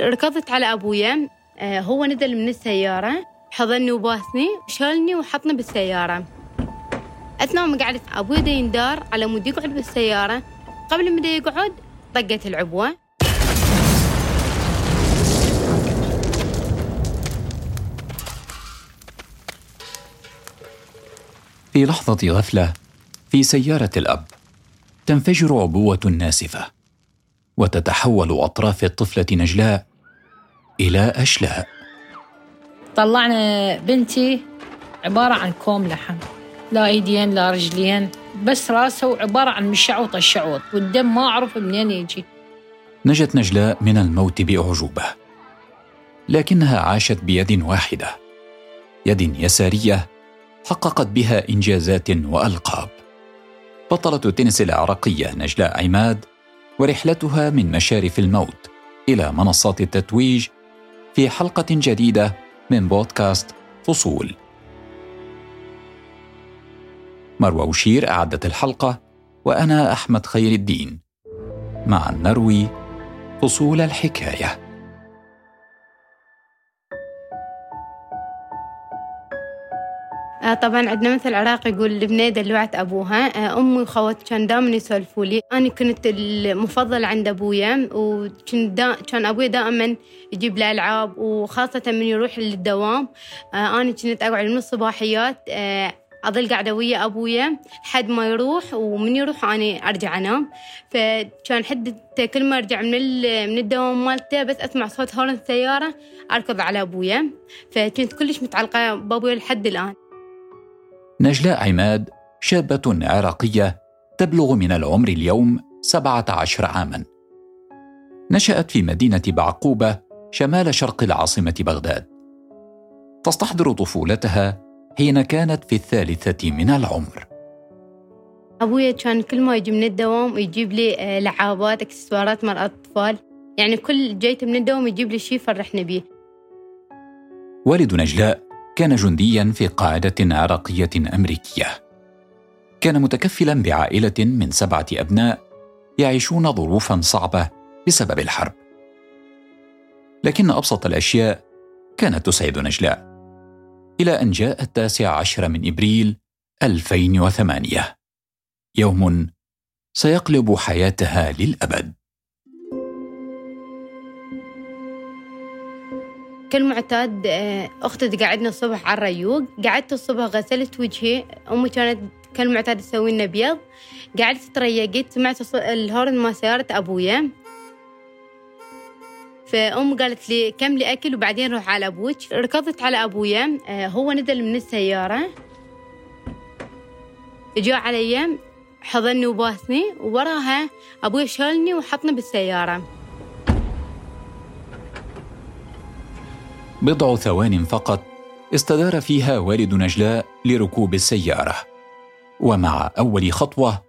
ركضت على أبويا آه، هو نزل من السيارة حضني وباسني شالني وحطني بالسيارة. أثناء ما قعدت أبوي دا يندار على مود يقعد بالسيارة. قبل ما يقعد طقت العبوة. في لحظة غفلة في سيارة الأب تنفجر عبوة ناسفة. وتتحول أطراف الطفلة نجلاء إلى أشلاء. طلعنا بنتي عبارة عن كوم لحم لا إيدين لا رجلين بس راسه وعبارة عن مشعوط الشعوط والدم ما أعرف منين يجي. نجت نجلاء من الموت بأعجوبة لكنها عاشت بيد واحدة يد يسارية حققت بها إنجازات وألقاب. بطلة التنس العراقية نجلاء عماد ورحلتها من مشارف الموت إلى منصات التتويج في حلقة جديدة من بودكاست فصول. مروى وشير أعدت الحلقة وأنا أحمد خير الدين. مع نروي فصول الحكاية. طبعا عندنا مثل عراقي يقول البنية دلوعت أبوها. آه، أمي وخواتي كان دائما يسولفوا لي. أنا كنت المفضلة عند أبويا وكنت كان أبوي دائما يجيب لي ألعاب وخاصة من يروح للدوام. آه، أنا كنت أقعد من الصباحيات أظل قاعدة ويا أبويا لحد ما يروح ومن يروح أنا أرجع أنام. فكان حد كل ما أرجع من من الدوام مالته بس أسمع صوت هورن السيارة أركض على أبويا. فكنت كلش متعلقة بأبويا لحد الآن. نجلاء عماد شابة عراقية تبلغ من العمر اليوم 17 عاما. نشأت في مدينة بعقوبة شمال شرق العاصمة بغداد. تستحضر طفولتها حين كانت في الثالثة من العمر. أبويا كان كل ما يجي من الدوام يجيب لي آه، لعابات إكسسوارات مال أطفال يعني كل جيت من الدوام يجيب لي شيء فرحني بيه. والد نجلاء كان جنديا في قاعدة عراقية أمريكية. كان متكفلا بعائلة من سبعة أبناء يعيشون ظروفا صعبة بسبب الحرب. لكن أبسط الأشياء كانت تسعد نجلاء. إلى أن جاء التاسع عشر من إبريل 2008 يوم سيقلب حياتها للأبد. كالمعتاد آه، أختي تقعدنا الصبح على الريوق. قعدت الصبح غسلت وجهي. أمي كانت كالمعتاد تسوي لنا بيض. قعدت تريقت سمعت الهورن ما سيارة أبويا. فأم قالت لي كملي أكل وبعدين روح على أبوك. ركضت على أبويا. آه، هو نزل من السيارة. جاء علي حضني وباسني. ووراها أبوي شالني وحطني بالسيارة. بضع ثوان فقط استدار فيها والد نجلاء لركوب السيارة. ومع أول خطوة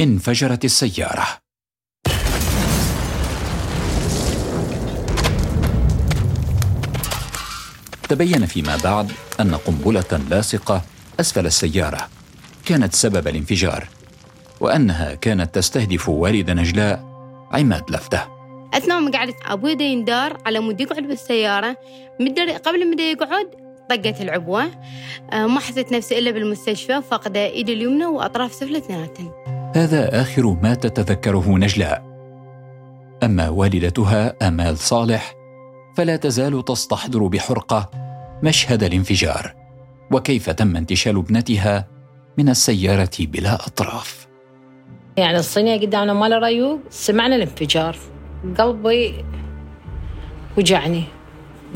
انفجرت السيارة. تبين فيما بعد أن قنبلة لاصقة أسفل السيارة. كانت سبب الانفجار وأنها كانت تستهدف والد نجلاء عماد لفته. أثناء ما قعدت أبوي دا يندار على مود يقعد بالسيارة. مدر قبل ما يقعد طقت العبوة. آه، ما حسيت نفسي إلا بالمستشفى فاقده إيدي اليمنى وأطراف سفلى اثنيناتن هذا آخر ما تتذكره نجلاء. أما والدتها آمال صالح فلا تزال تستحضر بحرقة مشهد الانفجار. وكيف تم انتشال ابنتها من السيارة بلا أطراف؟ يعني الصينية قدامنا مال ريوق سمعنا الانفجار. قلبي وجعني.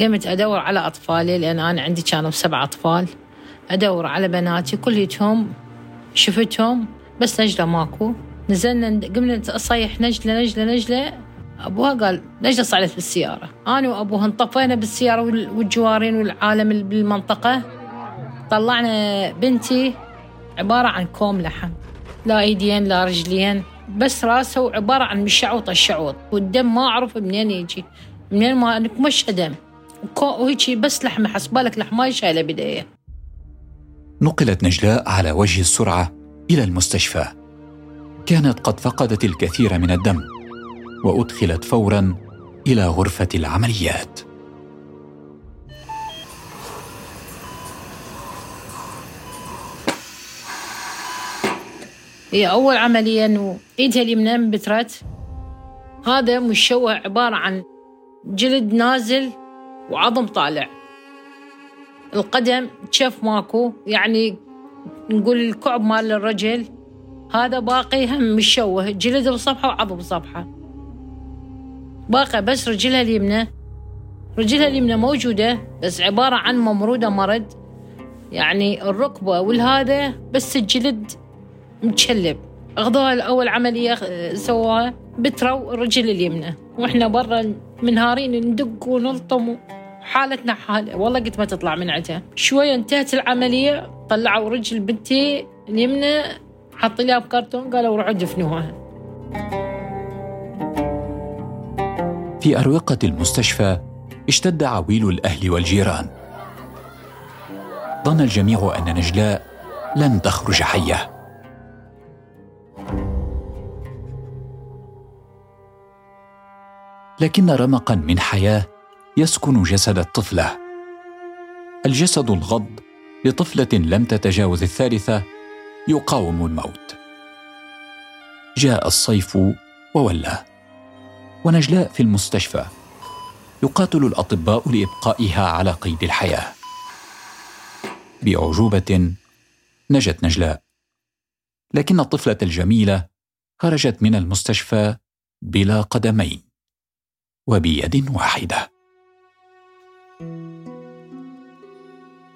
قمت أدور على أطفالي لأن أنا عندي كانوا سبع أطفال. أدور على بناتي كليتهم شفتهم بس نجلة ماكو. نزلنا قمنا أصيح نجلة نجلة نجلة. أبوها قال نجلة صعدت بالسيارة. أنا وأبوها انطفينا بالسيارة والجوارين والعالم بالمنطقة. طلعنا بنتي عبارة عن كوم لحم. لا إيدين لا رجلين. بس راسه وعبارة عن مشعوط الشعوط. والدم ما أعرف منين يجي. منين ما مش دم. وهيك بس لحمة حسبالك لحمة شايلة بداية. نقلت نجلاء على وجه السرعة إلى المستشفى. كانت قد فقدت الكثير من الدم وأدخلت فورا إلى غرفة العمليات. هي أول عملية إنه إيدها اليمنى انبترت هذا مشوه عبارة عن جلد نازل وعظم طالع. القدم تشف ماكو؟ يعني نقول الكعب مال الرجل. هذا باقي هم مشوه جلد بصفحة وعظم بصفحة باقي بس رجلها اليمنى. رجلها اليمنى موجودة بس عبارة عن ممرودة مرض. يعني الركبة والهذا بس الجلد متشلب. أخذوها الأول عملية سووها. بتروا الرجل اليمنى. وإحنا برا منهارين ندق ونلطم. حالتنا حالة. والله قلت ما تطلع من عندها شوية انتهت العملية. طلعوا رجل بنتي اليمنى. حط لها بكرتون قالوا روحوا دفنوها. في أروقة المستشفى اشتد عويل الأهل والجيران. ظن الجميع أن نجلاء لن تخرج حية. لكن رمقا من حياة يسكن جسد الطفلة. الجسد الغض لطفلة لم تتجاوز الثالثة يقاوم الموت. جاء الصيف وولى ونجلاء في المستشفى يقاتل الأطباء لإبقائها على قيد الحياة. باعجوبه نجت نجلاء لكن الطفلة الجميلة خرجت من المستشفى بلا قدمين. وبيد واحدة.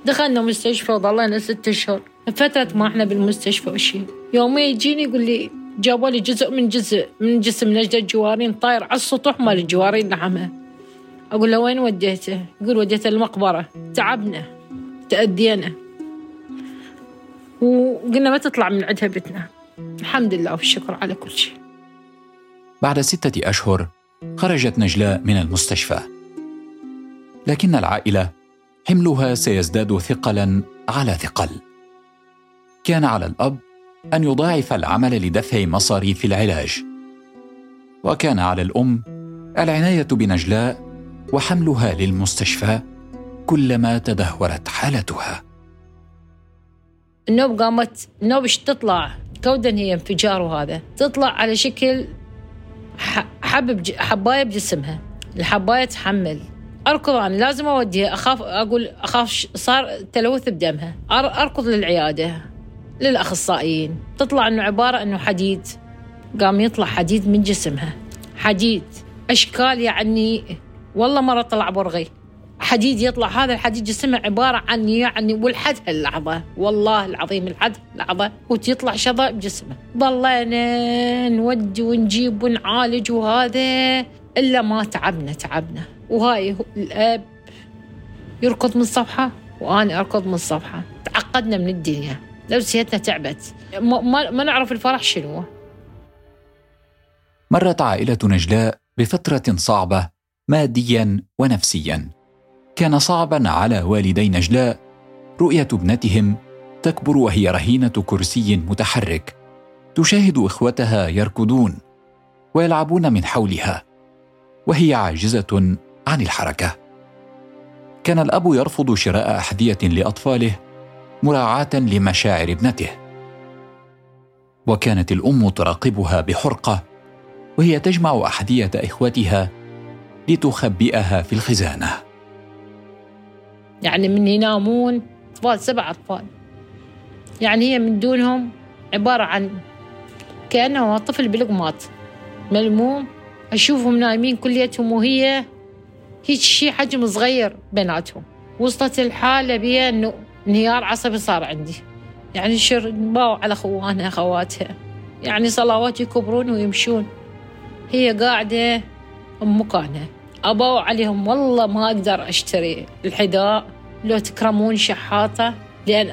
دخلنا مستشفى وظلنا ست أشهر. فترة ما إحنا بالمستشفى وشي. يومين يجيني يقول لي جابوا لي جزء من جزء من جسم نجدة الجوارين طاير على السطوح مال الجوارين لحمها أقول له وين وديته؟ يقول وديته المقبرة. تعبنا. تأذينا. وقلنا ما تطلع من عندها بيتنا. الحمد لله والشكر على كل شيء. بعد ستة أشهر خرجت نجلاء من المستشفى. لكن العائلة حملها سيزداد ثقلا على ثقل. كان على الأب أن يضاعف العمل لدفع مصاريف العلاج. وكان على الأم العناية بنجلاء وحملها للمستشفى كلما تدهورت حالتها. النوب قامت النوب تطلع؟ كودا هي انفجار وهذا. تطلع على شكل حبب حباية بجسمها. الحباية تحمل. أركض أنا لازم أوديها. أخاف أقول أخاف صار تلوث بدمها. أركض للعيادة للأخصائيين. تطلع إنه عبارة إنه حديد. قام يطلع حديد من جسمها. حديد. أشكال يعني والله مرة طلع برغي. حديد يطلع هذا الحديد جسمه عبارة عن يعني ولحد هاللحظة والله العظيم لحد اللحظة وتطلع شظى بجسمه. ضلينا نودي ونجيب ونعالج وهذا إلا ما تعبنا تعبنا. وهاي الأب يركض من الصفحة وأنا أركض من الصفحة. تعقدنا من الدنيا. نفسيتنا تعبت. ما, ما نعرف الفرح شنو. مرت عائلة نجلاء بفترة صعبة ماديا ونفسيا. كان صعبا على والدي نجلاء. رؤية ابنتهم تكبر وهي رهينة كرسي متحرك. تشاهد إخوتها يركضون ويلعبون من حولها وهي عاجزة عن الحركة. كان الأب يرفض شراء أحذية لأطفاله مراعاة لمشاعر ابنته. وكانت الأم تراقبها بحرقة وهي تجمع أحذية إخوتها لتخبئها في الخزانة. يعني من ينامون أطفال سبع أطفال. يعني هي من دونهم عبارة عن كأنه طفل بلقماط ملموم أشوفهم نايمين كليتهم وهي هيك شيء حجم صغير بيناتهم. وصلت الحالة بيا إنه انهيار عصبي صار عندي. يعني شر باو على خوانها خواتها يعني صلوات يكبرون ويمشون. هي قاعدة بمكانها أباو عليهم والله ما أقدر أشتري الحذاء. لو تكرمون شحاطة لأن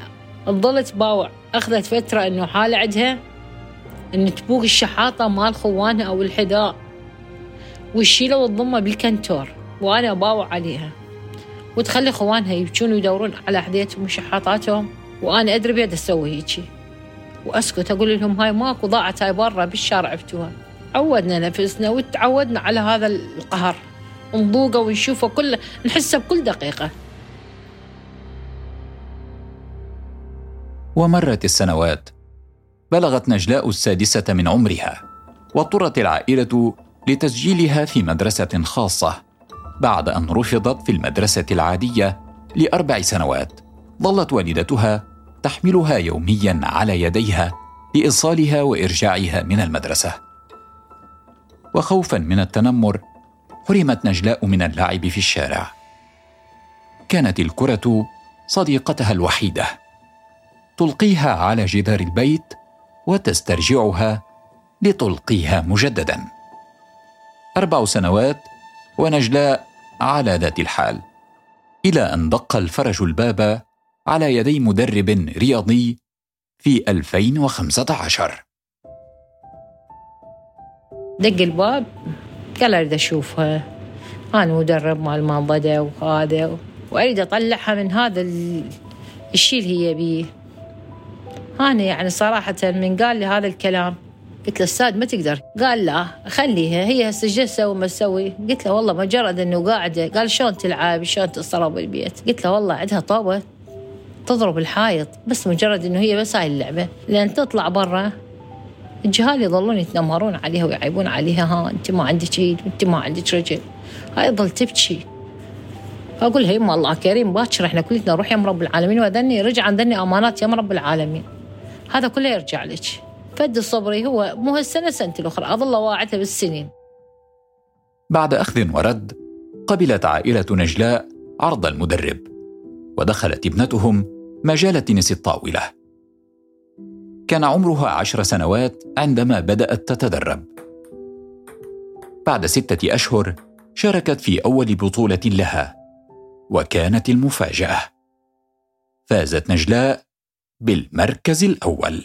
ظلت باوع. أخذت فترة إنه حالة عندها إن تبوق الشحاطة مال خوانها أو الحذاء. وتشيله وتضمه بالكنتور وأنا باوع عليها. وتخلي خوانها يبكون ويدورون على أحذيتهم وشحاطاتهم وأنا أدري بيد أسوي هيجي. وأسكت أقول لهم هاي ماكو ضاعت هاي برا بالشارع عفتوها. عودنا نفسنا وتعودنا على هذا القهر. نذوقه ونشوفه كله نحسه بكل دقيقة. ومرت السنوات. بلغت نجلاء السادسة من عمرها واضطرت العائلة لتسجيلها في مدرسة خاصة بعد أن رفضت في المدرسة العادية لأربع سنوات. ظلت والدتها تحملها يوميا على يديها لإيصالها وإرجاعها من المدرسة. وخوفا من التنمر حرمت نجلاء من اللعب في الشارع. كانت الكرة صديقتها الوحيدة. تلقيها على جدار البيت وتسترجعها لتلقيها مجددا. أربع سنوات ونجلاء على ذات الحال إلى أن دق الفرج الباب على يدي مدرب رياضي في 2015 دق الباب قال أريد أشوفها. أنا مدرب مال مانضدة وهذا وأريد أطلعها من هذا الشيء اللي هي بيه. أنا يعني صراحة من قال لي هذا الكلام قلت له أستاذ ما تقدر. قال لا خليها هي هسه إيش تسوي ما تسوي. قلت له والله مجرد إنه قاعدة قال شلون تلعب شلون تصرف بالبيت قلت له والله عندها طوبه تضرب الحائط بس مجرد إنه هي بس هاي اللعبة. لأن تطلع برا الجهال يظلون يتنمرون عليها ويعيبون عليها. ها أنت ما عندك إيد وانت ما عندك رجل. هاي تظل تبكي أقول هي ما الله كريم باكر إحنا كلنا نروح يا رب العالمين وذني رجع ذني أمانات يا رب العالمين. هذا كله يرجع لك. فد صبري هو مو هالسنة سنة الأخرى. أظل واعته بالسنين. بعد أخذ ورد قبلت عائلة نجلاء عرض المدرب ودخلت ابنتهم مجال تنس الطاولة. كان عمرها عشر سنوات عندما بدأت تتدرب. بعد ستة أشهر شاركت في أول بطولة لها وكانت المفاجأة. فازت نجلاء بالمركز الأول.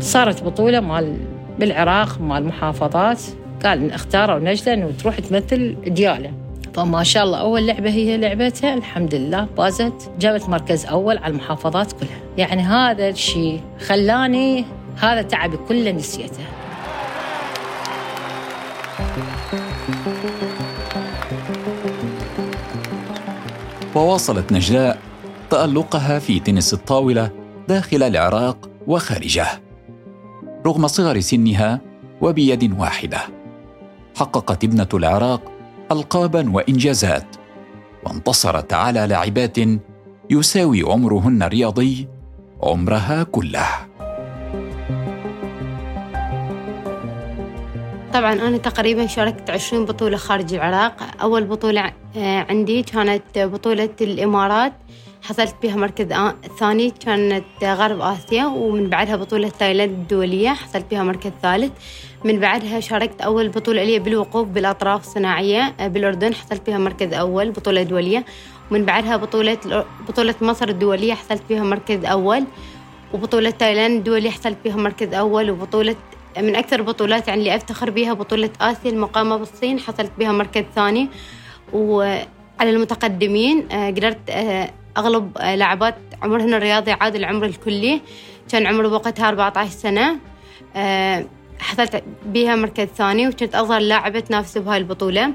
صارت بطولة مال بالعراق مال محافظات. قال اختاروا نجله انه تروح تمثل دياله. فما شاء الله أول لعبة هي لعبتها. الحمد لله فازت جابت مركز أول على المحافظات كلها. يعني هذا الشيء خلاني هذا تعبي كله نسيته. وواصلت نجلاء تألقها في تنس الطاولة داخل العراق وخارجه رغم صغر سنها وبيد واحدة. حققت ابنة العراق القابا وإنجازات وانتصرت على لاعبات يساوي عمرهن الرياضي عمرها كله. طبعا أنا تقريبا شاركت عشرين بطولة خارج العراق. أول بطولة آه، عندي كانت بطولة الإمارات. حصلت بها مركز ثاني كانت غرب آسيا ومن بعدها بطولة تايلاند الدولية حصلت بها مركز ثالث. من بعدها شاركت أول بطولة لي بالوقوف بالأطراف الصناعية آه، بالأردن حصلت بها مركز أول بطولة دولية. ومن بعدها بطولة بطولة مصر الدولية حصلت بها مركز أول وبطولة تايلاند الدولية حصلت بها مركز أول وبطولة من أكثر البطولات يعني اللي أفتخر بها بطولة آسيا المقامة بالصين حصلت بها مركز ثاني. وعلى المتقدمين آه، قدرت آه، أغلب لاعبات عمرهن الرياضي عاد العمر الكلي. كان عمر وقتها 14 سنة. حصلت بها مركز ثاني وكنت أصغر لاعبة تنافس بهاي البطولة.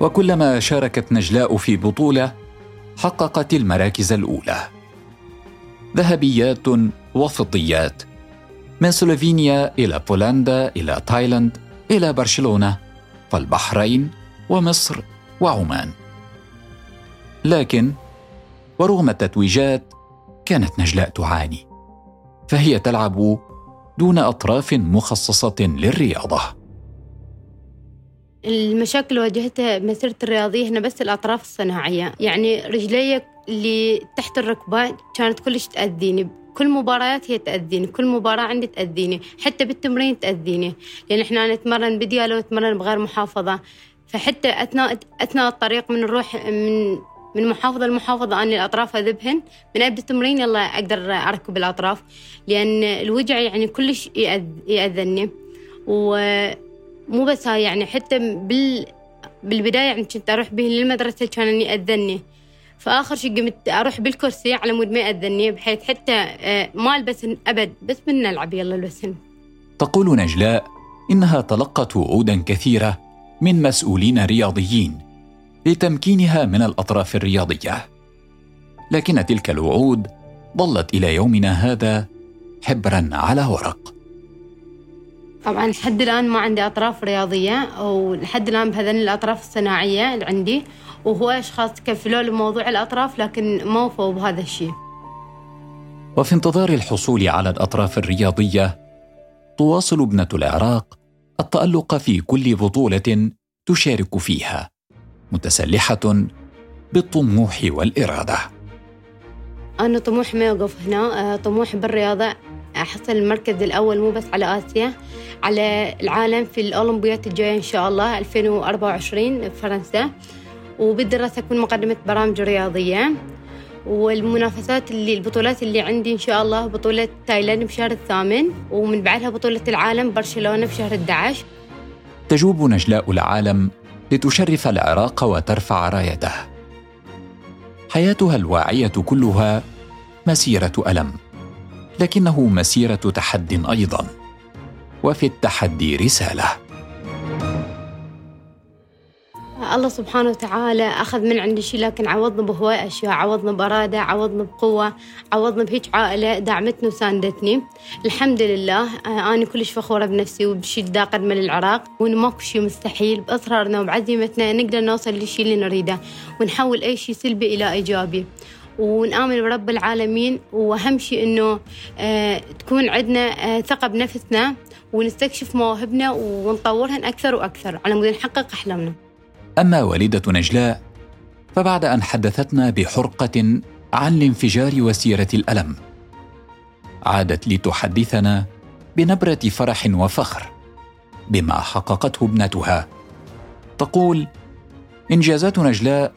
وكلما شاركت نجلاء في بطولة حققت المراكز الأولى. ذهبيات وفضيات. من سلوفينيا إلى بولندا إلى تايلاند إلى برشلونة فالبحرين ومصر وعمان. لكن ورغم التتويجات كانت نجلاء تعاني. فهي تلعب دون أطراف مخصصة للرياضة. المشاكل اللي واجهتها مسيرتي الرياضية هنا بس الأطراف الصناعية. يعني رجلي اللي تحت الركبة كانت كلش تأذيني. كل مباريات هي تأذيني. كل مباراة عندي تأذيني. حتى بالتمرين تأذيني. لأن إحنا نتمرن بديالة ونتمرن بغير محافظة. فحتى اثناء أثناء الطريق من نروح من من محافظة لمحافظة أنا الأطراف أذبهن. من أبدأ التمرين يلا أقدر أركب الأطراف. لأن الوجع يعني كلش يأذني. ومو بس هاي يعني حتى بال بالبداية يعني كنت أروح به للمدرسة كان إني أذني. فآخر شيء قمت أروح بالكرسي على مود ما يأذني بحيث حتى آه، ما ألبسن أبد بس من نلعب يلا البسن. تقول نجلاء إنها تلقت وعودا كثيرة من مسؤولين رياضيين لتمكينها من الأطراف الرياضية. لكن تلك الوعود ظلت إلى يومنا هذا حبرا على ورق. طبعا لحد الآن ما عندي أطراف رياضية ولحد الآن بهذين الأطراف الصناعية اللي عندي. وهو أشخاص كفلوا لموضوع الأطراف لكن ما وفوا بهذا الشيء. وفي انتظار الحصول على الأطراف الرياضية تواصل ابنة العراق التألق في كل بطولة تشارك فيها متسلحة بالطموح والإرادة. أنا طموحي ما يوقف هنا آه، طموحي بالرياضة. أحصل المركز الأول مو بس على آسيا على العالم في الأولمبيات الجاية إن شاء الله 2024 في فرنسا. وبالدراسة أكون مقدمة برامج رياضية. والمنافسات اللي البطولات اللي عندي إن شاء الله بطولة تايلاند بشهر الثامن ومن بعدها بطولة العالم برشلونة بشهر 11 تجوب نجلاء العالم لتشرف العراق وترفع رايته. حياتها الواعية كلها مسيرة ألم. لكنه مسيرة تحد أيضا وفي التحدي رسالة. الله سبحانه وتعالى أخذ من عندي شيء لكن عوضنا بهواي أشياء عوضنا بإرادة عوضنا بقوة عوضنا بهيك عائلة دعمتني وساندتني. الحمد لله آه، أنا كلش فخورة بنفسي وبالشيء اللي قدمه للعراق وإنه ماكو شيء مستحيل بإصرارنا وبعزيمتنا نقدر نوصل للشيء اللي نريده ونحول أي شيء سلبي إلى إيجابي. ونآمن برب العالمين وأهم شيء إنه آه تكون عندنا آه ثقة بنفسنا ونستكشف مواهبنا ونطورهن أكثر وأكثر على مود نحقق أحلامنا. أما والدة نجلاء فبعد أن حدثتنا بحرقة عن الانفجار وسيرة الألم عادت لتحدثنا بنبرة فرح وفخر بما حققته ابنتها. تقول إنجازات نجلاء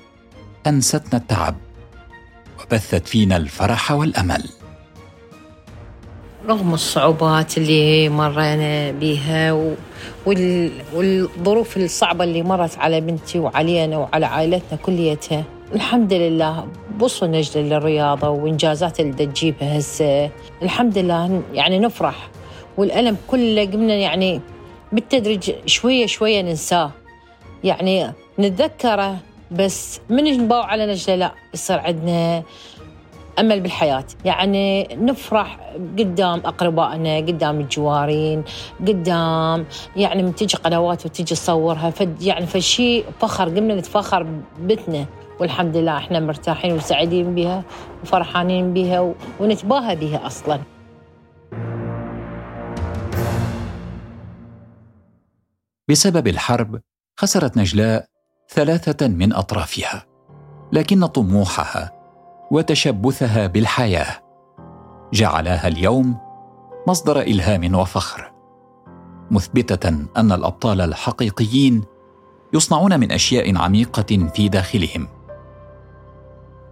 أنستنا التعب وبثت فينا الفرح والأمل. رغم الصعوبات اللي مرينا بها. والظروف الصعبة اللي مرت على بنتي وعلينا وعلى عائلتنا كليتها الحمد لله بوصل نجد للرياضة وإنجازات اللي تجيبها هسه. الحمد لله يعني نفرح. والألم كله قمنا يعني بالتدريج شوية شوية ننساه. يعني نتذكره بس من نباوع على نجلة؟ لا يصير عندنا أمل بالحياة. يعني نفرح قدام أقربائنا قدام الجوارين قدام يعني من تجي قنوات وتجي تصورها. فد يعني فشي فخر قمنا نتفخر بتنا والحمد لله إحنا مرتاحين وسعيدين بها وفرحانين بها ونتباهى بها أصلا. بسبب الحرب خسرت نجلاء ثلاثة من أطرافها لكن طموحها وتشبثها بالحياة. جعلها اليوم مصدر إلهام وفخر مثبتة أن الأبطال الحقيقيين يصنعون من أشياء عميقة في داخلهم.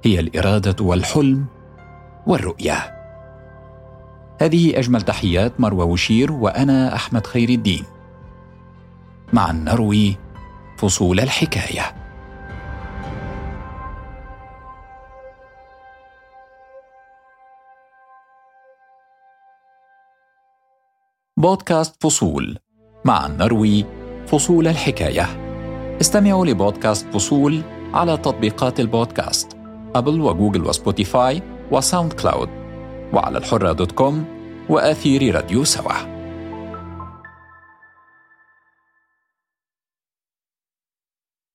هي الإرادة والحلم والرؤية. هذه أجمل تحيات مروى وشير وأنا أحمد خير الدين. معا نروي فصول الحكاية. بودكاست فصول معا نروي فصول الحكاية. استمعوا لبودكاست فصول على تطبيقات البودكاست أبل وجوجل وسبوتيفاي وساوند كلاود وعلى الحرة dot com وأثير راديو سوا.